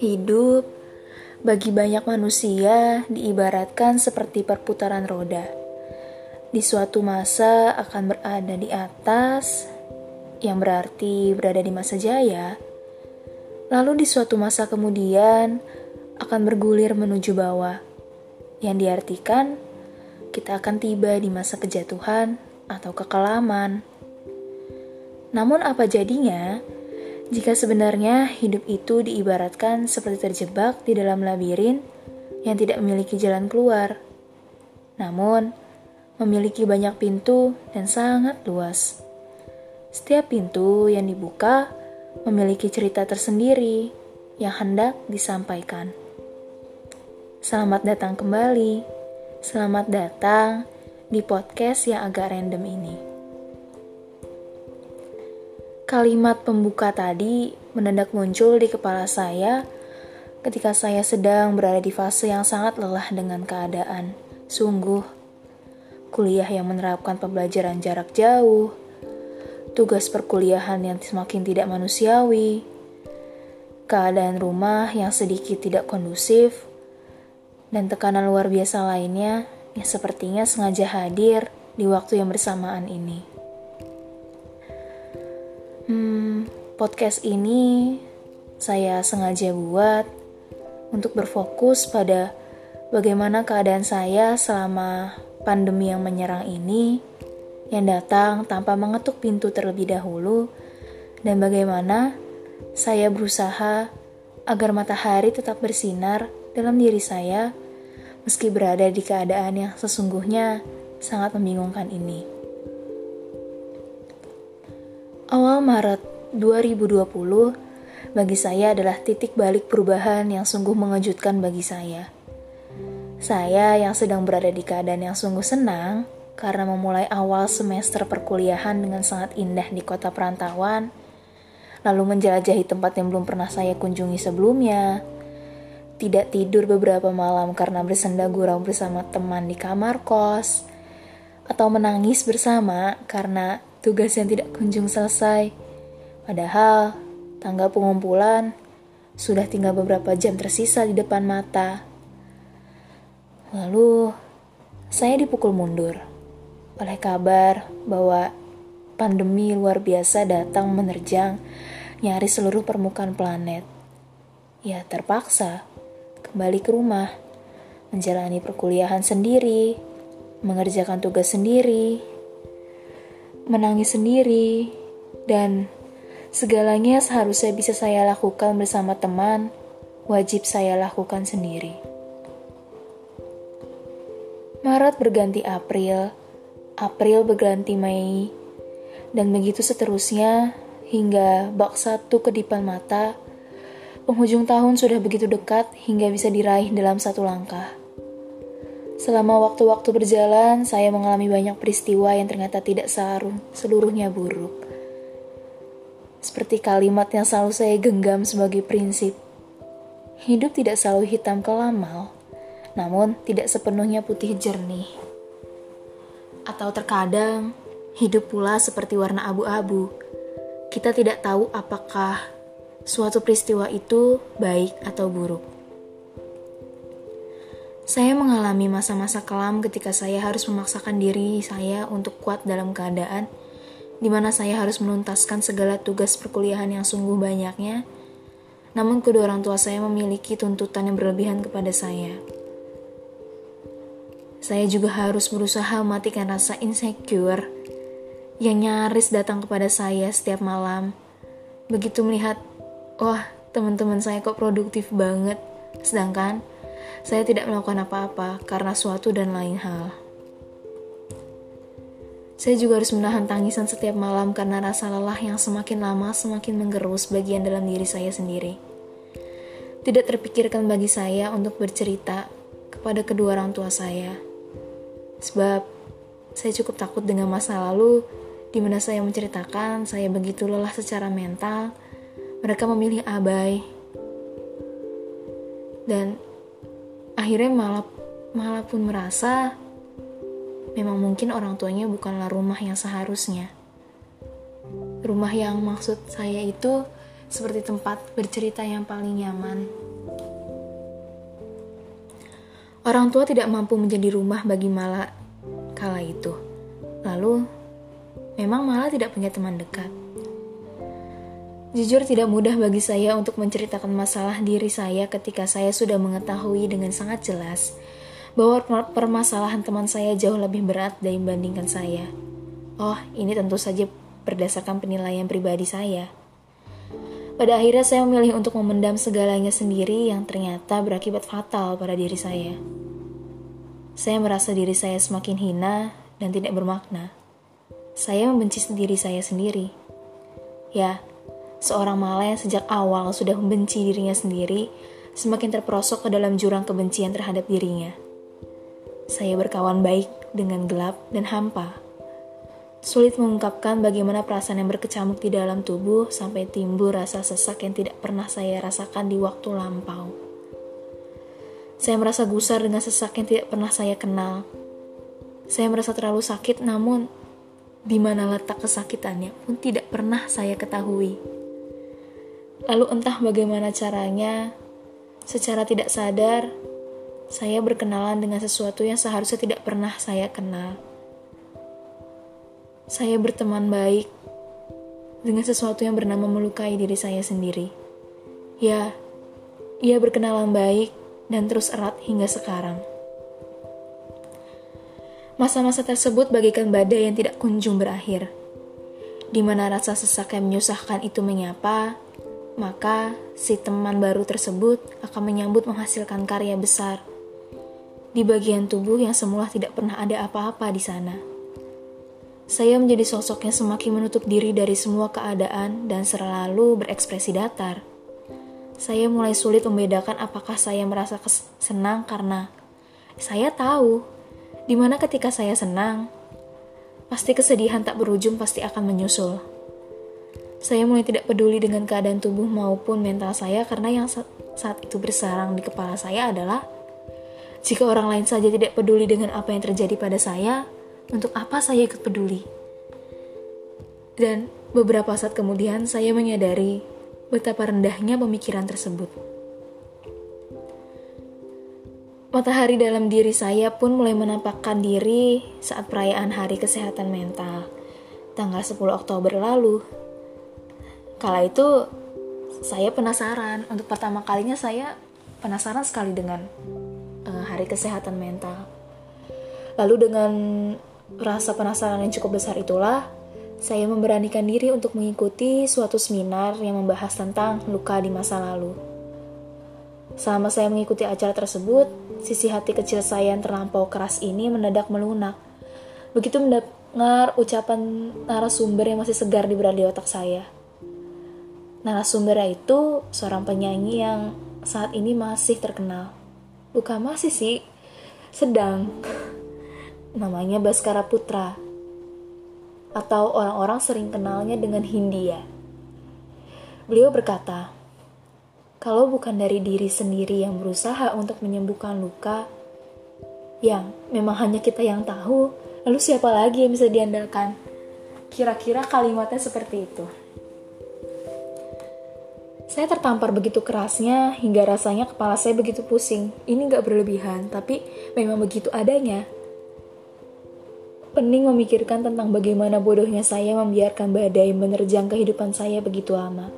Hidup bagi banyak manusia diibaratkan seperti perputaran roda. Di suatu masa akan berada di atas, yang berarti berada di masa jaya. Lalu di suatu masa kemudian akan bergulir menuju bawah, yang diartikan kita akan tiba di masa kejatuhan atau kekelaman. Namun apa jadinya jika sebenarnya hidup itu diibaratkan seperti terjebak di dalam labirin yang tidak memiliki jalan keluar, namun memiliki banyak pintu dan sangat luas. Setiap pintu yang dibuka memiliki cerita tersendiri yang hendak disampaikan. Selamat datang kembali, selamat datang di podcast yang agak random ini. Kalimat pembuka tadi mendadak muncul di kepala saya ketika saya sedang berada di fase yang sangat lelah dengan keadaan. Sungguh, kuliah yang menerapkan pembelajaran jarak jauh, tugas perkuliahan yang semakin tidak manusiawi, keadaan rumah yang sedikit tidak kondusif, dan tekanan luar biasa lainnya yang sepertinya sengaja hadir di waktu yang bersamaan ini. Hmm, podcast ini saya sengaja buat untuk berfokus pada bagaimana keadaan saya selama pandemi yang menyerang ini yang datang tanpa mengetuk pintu terlebih dahulu dan bagaimana saya berusaha agar matahari tetap bersinar dalam diri saya meski berada di keadaan yang sesungguhnya sangat membingungkan ini. Awal Maret 2020 bagi saya adalah titik balik perubahan yang sungguh mengejutkan bagi saya. Saya yang sedang berada di keadaan yang sungguh senang karena memulai awal semester perkuliahan dengan sangat indah di kota perantauan, lalu menjelajahi tempat yang belum pernah saya kunjungi sebelumnya, tidak tidur beberapa malam karena bersenda gurau bersama teman di kamar kos, atau menangis bersama karena tugas yang tidak kunjung selesai. Padahal tanggal pengumpulan sudah tinggal beberapa jam tersisa di depan mata. Lalu saya dipukul mundur oleh kabar bahwa pandemi luar biasa datang menerjang nyaris seluruh permukaan planet. Ya terpaksa kembali ke rumah, menjalani perkuliahan sendiri, mengerjakan tugas sendiri, menangis sendiri, dan segalanya seharusnya bisa saya lakukan bersama teman, wajib saya lakukan sendiri. Maret berganti April, April berganti Mei, dan begitu seterusnya hingga bak satu kedipan mata, penghujung tahun sudah begitu dekat hingga bisa diraih dalam satu langkah. Selama waktu-waktu berjalan, saya mengalami banyak peristiwa yang ternyata tidak sarung, seluruhnya buruk. Seperti kalimat yang selalu saya genggam sebagai prinsip. Hidup tidak selalu hitam kelamal, namun tidak sepenuhnya putih jernih. Atau terkadang, hidup pula seperti warna abu-abu. Kita tidak tahu apakah suatu peristiwa itu baik atau buruk. Saya mengalami masa-masa kelam ketika saya harus memaksakan diri saya untuk kuat dalam keadaan di mana saya harus menuntaskan segala tugas perkuliahan yang sungguh banyaknya. Namun kedua orang tua saya memiliki tuntutan yang berlebihan kepada saya. Saya juga harus berusaha mematikan rasa insecure yang nyaris datang kepada saya setiap malam. Begitu melihat, wah teman-teman saya kok produktif banget, sedangkan saya tidak melakukan apa-apa karena suatu dan lain hal. Saya juga harus menahan tangisan setiap malam karena rasa lelah yang semakin lama semakin menggerus bagian dalam diri saya sendiri. Tidak terpikirkan bagi saya untuk bercerita kepada kedua orang tua saya. Sebab saya cukup takut dengan masa lalu di mana saya menceritakan saya begitu lelah secara mental, mereka memilih abai. Dan akhirnya malah malah pun merasa memang mungkin orang tuanya bukanlah rumah yang seharusnya. Rumah yang maksud saya itu seperti tempat bercerita yang paling nyaman. Orang tua tidak mampu menjadi rumah bagi Mala kala itu. Lalu, memang Mala tidak punya teman dekat. Jujur tidak mudah bagi saya untuk menceritakan masalah diri saya ketika saya sudah mengetahui dengan sangat jelas bahwa permasalahan teman saya jauh lebih berat dibandingkan saya. Oh, ini tentu saja berdasarkan penilaian pribadi saya. Pada akhirnya saya memilih untuk memendam segalanya sendiri yang ternyata berakibat fatal pada diri saya. Saya merasa diri saya semakin hina dan tidak bermakna. Saya membenci diri saya sendiri. Ya, seorang malah yang sejak awal sudah membenci dirinya sendiri, semakin terperosok ke dalam jurang kebencian terhadap dirinya. Saya berkawan baik dengan gelap dan hampa Sulit mengungkapkan bagaimana perasaan yang berkecamuk di dalam tubuh sampai timbul rasa sesak yang tidak pernah saya rasakan di waktu lampau. Saya merasa gusar dengan sesak yang tidak pernah saya kenal. Saya merasa terlalu sakit, namun di mana letak kesakitannya pun tidak pernah saya ketahui. Lalu entah bagaimana caranya, secara tidak sadar, saya berkenalan dengan sesuatu yang seharusnya tidak pernah saya kenal saya berteman baik dengan sesuatu yang bernama melukai diri saya sendiri. Ya, ia berkenalan baik dan terus erat hingga sekarang. Masa-masa tersebut bagaikan badai yang tidak kunjung berakhir. Di mana rasa sesak yang menyusahkan itu menyapa, maka si teman baru tersebut akan menyambut menghasilkan karya besar di bagian tubuh yang semula tidak pernah ada apa-apa di sana. Saya menjadi sosok yang semakin menutup diri dari semua keadaan dan selalu berekspresi datar. Saya mulai sulit membedakan apakah saya merasa senang karena saya tahu di mana ketika saya senang, pasti kesedihan tak berujung pasti akan menyusul. Saya mulai tidak peduli dengan keadaan tubuh maupun mental saya karena yang saat itu bersarang di kepala saya adalah jika orang lain saja tidak peduli dengan apa yang terjadi pada saya, untuk apa saya ikut peduli? Dan beberapa saat kemudian saya menyadari betapa rendahnya pemikiran tersebut. Matahari dalam diri saya pun mulai menampakkan diri saat perayaan Hari Kesehatan Mental, tanggal 10 Oktober lalu. Kala itu, saya penasaran. Untuk pertama kalinya saya penasaran sekali dengan uh, Hari Kesehatan Mental. Lalu dengan Rasa penasaran yang cukup besar itulah, saya memberanikan diri untuk mengikuti suatu seminar yang membahas tentang luka di masa lalu. Selama saya mengikuti acara tersebut, sisi hati kecil saya yang terlampau keras ini mendadak melunak. Begitu mendengar ucapan narasumber yang masih segar di berada di otak saya. Narasumber itu seorang penyanyi yang saat ini masih terkenal. Bukan masih sih, sedang namanya Baskara Putra atau orang-orang sering kenalnya dengan Hindia. Beliau berkata, kalau bukan dari diri sendiri yang berusaha untuk menyembuhkan luka, yang memang hanya kita yang tahu, lalu siapa lagi yang bisa diandalkan? Kira-kira kalimatnya seperti itu. Saya tertampar begitu kerasnya hingga rasanya kepala saya begitu pusing. Ini gak berlebihan, tapi memang begitu adanya. Pening memikirkan tentang bagaimana bodohnya saya membiarkan badai menerjang kehidupan saya begitu lama.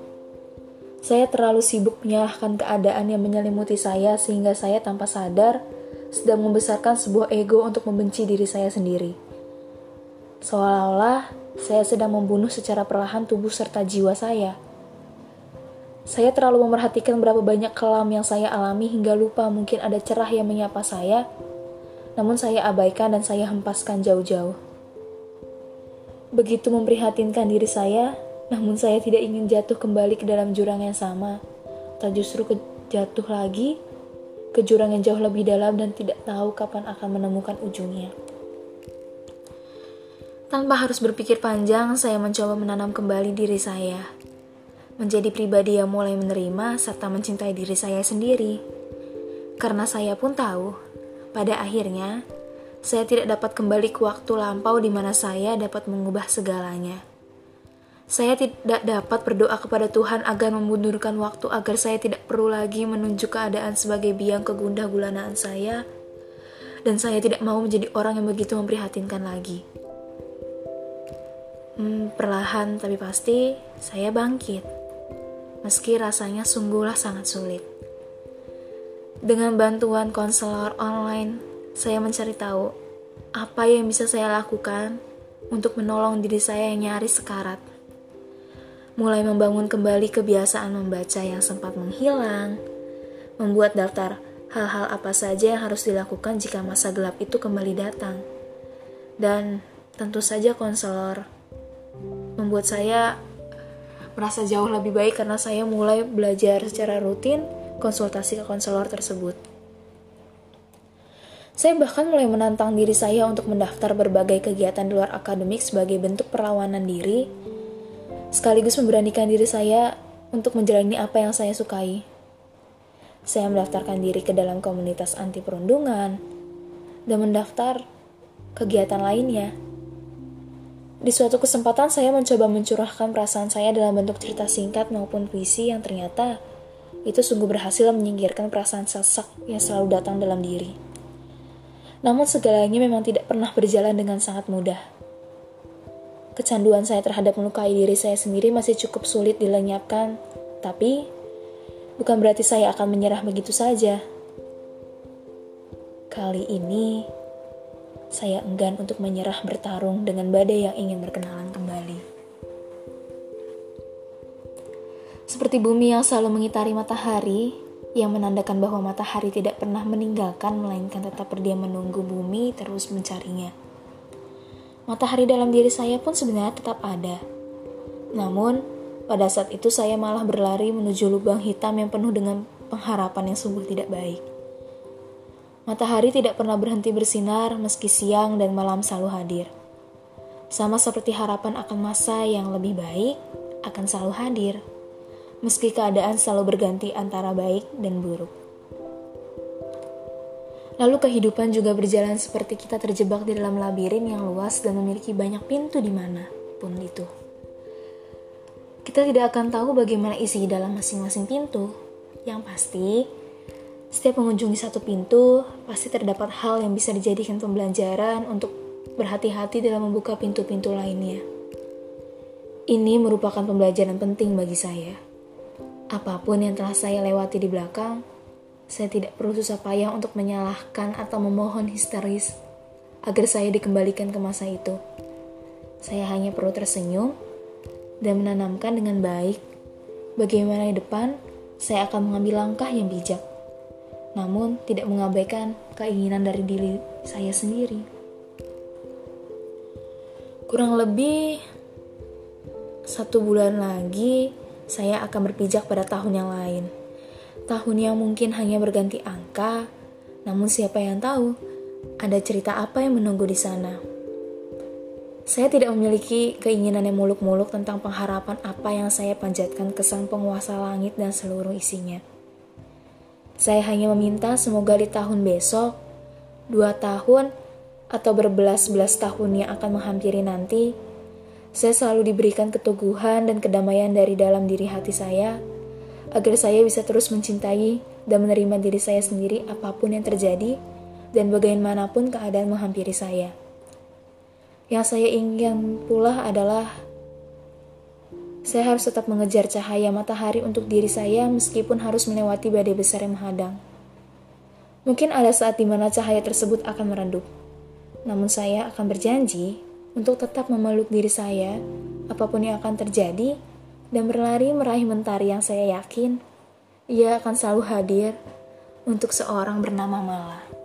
Saya terlalu sibuk menyalahkan keadaan yang menyelimuti saya sehingga saya tanpa sadar sedang membesarkan sebuah ego untuk membenci diri saya sendiri. Seolah-olah saya sedang membunuh secara perlahan tubuh serta jiwa saya. Saya terlalu memerhatikan berapa banyak kelam yang saya alami hingga lupa mungkin ada cerah yang menyapa saya namun saya abaikan dan saya hempaskan jauh-jauh. Begitu memprihatinkan diri saya, namun saya tidak ingin jatuh kembali ke dalam jurang yang sama, atau justru ke jatuh lagi ke jurang yang jauh lebih dalam dan tidak tahu kapan akan menemukan ujungnya. Tanpa harus berpikir panjang, saya mencoba menanam kembali diri saya. Menjadi pribadi yang mulai menerima serta mencintai diri saya sendiri. Karena saya pun tahu pada akhirnya, saya tidak dapat kembali ke waktu lampau di mana saya dapat mengubah segalanya. Saya tidak dapat berdoa kepada Tuhan agar memundurkan waktu agar saya tidak perlu lagi menunjuk keadaan sebagai biang kegundah gulanaan saya dan saya tidak mau menjadi orang yang begitu memprihatinkan lagi. Hmm, perlahan tapi pasti saya bangkit. Meski rasanya sungguhlah sangat sulit. Dengan bantuan konselor online, saya mencari tahu apa yang bisa saya lakukan untuk menolong diri saya yang nyaris sekarat mulai membangun kembali kebiasaan membaca yang sempat menghilang, membuat daftar hal-hal apa saja yang harus dilakukan jika masa gelap itu kembali datang. Dan tentu saja konselor membuat saya merasa jauh lebih baik karena saya mulai belajar secara rutin konsultasi ke konselor tersebut. Saya bahkan mulai menantang diri saya untuk mendaftar berbagai kegiatan di luar akademik sebagai bentuk perlawanan diri sekaligus memberanikan diri saya untuk menjalani apa yang saya sukai. Saya mendaftarkan diri ke dalam komunitas anti perundungan dan mendaftar kegiatan lainnya. Di suatu kesempatan saya mencoba mencurahkan perasaan saya dalam bentuk cerita singkat maupun puisi yang ternyata itu sungguh berhasil menyingkirkan perasaan sesak yang selalu datang dalam diri. Namun segalanya memang tidak pernah berjalan dengan sangat mudah. Kecanduan saya terhadap melukai diri saya sendiri masih cukup sulit dilenyapkan, tapi bukan berarti saya akan menyerah begitu saja. Kali ini, saya enggan untuk menyerah bertarung dengan badai yang ingin berkenalan kembali. Seperti bumi yang selalu mengitari matahari, yang menandakan bahwa matahari tidak pernah meninggalkan, melainkan tetap berdiam menunggu bumi terus mencarinya. Matahari dalam diri saya pun sebenarnya tetap ada. Namun, pada saat itu saya malah berlari menuju lubang hitam yang penuh dengan pengharapan yang sungguh tidak baik. Matahari tidak pernah berhenti bersinar meski siang dan malam selalu hadir. Sama seperti harapan akan masa yang lebih baik akan selalu hadir, meski keadaan selalu berganti antara baik dan buruk. Lalu kehidupan juga berjalan seperti kita terjebak di dalam labirin yang luas dan memiliki banyak pintu di mana pun itu. Kita tidak akan tahu bagaimana isi dalam masing-masing pintu. Yang pasti, setiap mengunjungi satu pintu, pasti terdapat hal yang bisa dijadikan pembelajaran untuk berhati-hati dalam membuka pintu-pintu lainnya. Ini merupakan pembelajaran penting bagi saya. Apa pun yang telah saya lewati di belakang, saya tidak perlu susah payah untuk menyalahkan atau memohon histeris agar saya dikembalikan ke masa itu. Saya hanya perlu tersenyum dan menanamkan dengan baik bagaimana di depan saya akan mengambil langkah yang bijak, namun tidak mengabaikan keinginan dari diri saya sendiri. Kurang lebih satu bulan lagi, saya akan berpijak pada tahun yang lain tahun yang mungkin hanya berganti angka, namun siapa yang tahu ada cerita apa yang menunggu di sana. Saya tidak memiliki keinginan yang muluk-muluk tentang pengharapan apa yang saya panjatkan ke sang penguasa langit dan seluruh isinya. Saya hanya meminta semoga di tahun besok, dua tahun, atau berbelas-belas tahun yang akan menghampiri nanti, saya selalu diberikan keteguhan dan kedamaian dari dalam diri hati saya agar saya bisa terus mencintai dan menerima diri saya sendiri apa pun yang terjadi dan bagaimanapun keadaan menghampiri saya. Yang saya ingin pula adalah saya harus tetap mengejar cahaya matahari untuk diri saya meskipun harus melewati badai besar yang menghadang. Mungkin ada saat di mana cahaya tersebut akan meredup. Namun saya akan berjanji untuk tetap memeluk diri saya apa pun yang akan terjadi dan berlari meraih mentari yang saya yakin ia akan selalu hadir untuk seorang bernama Mala.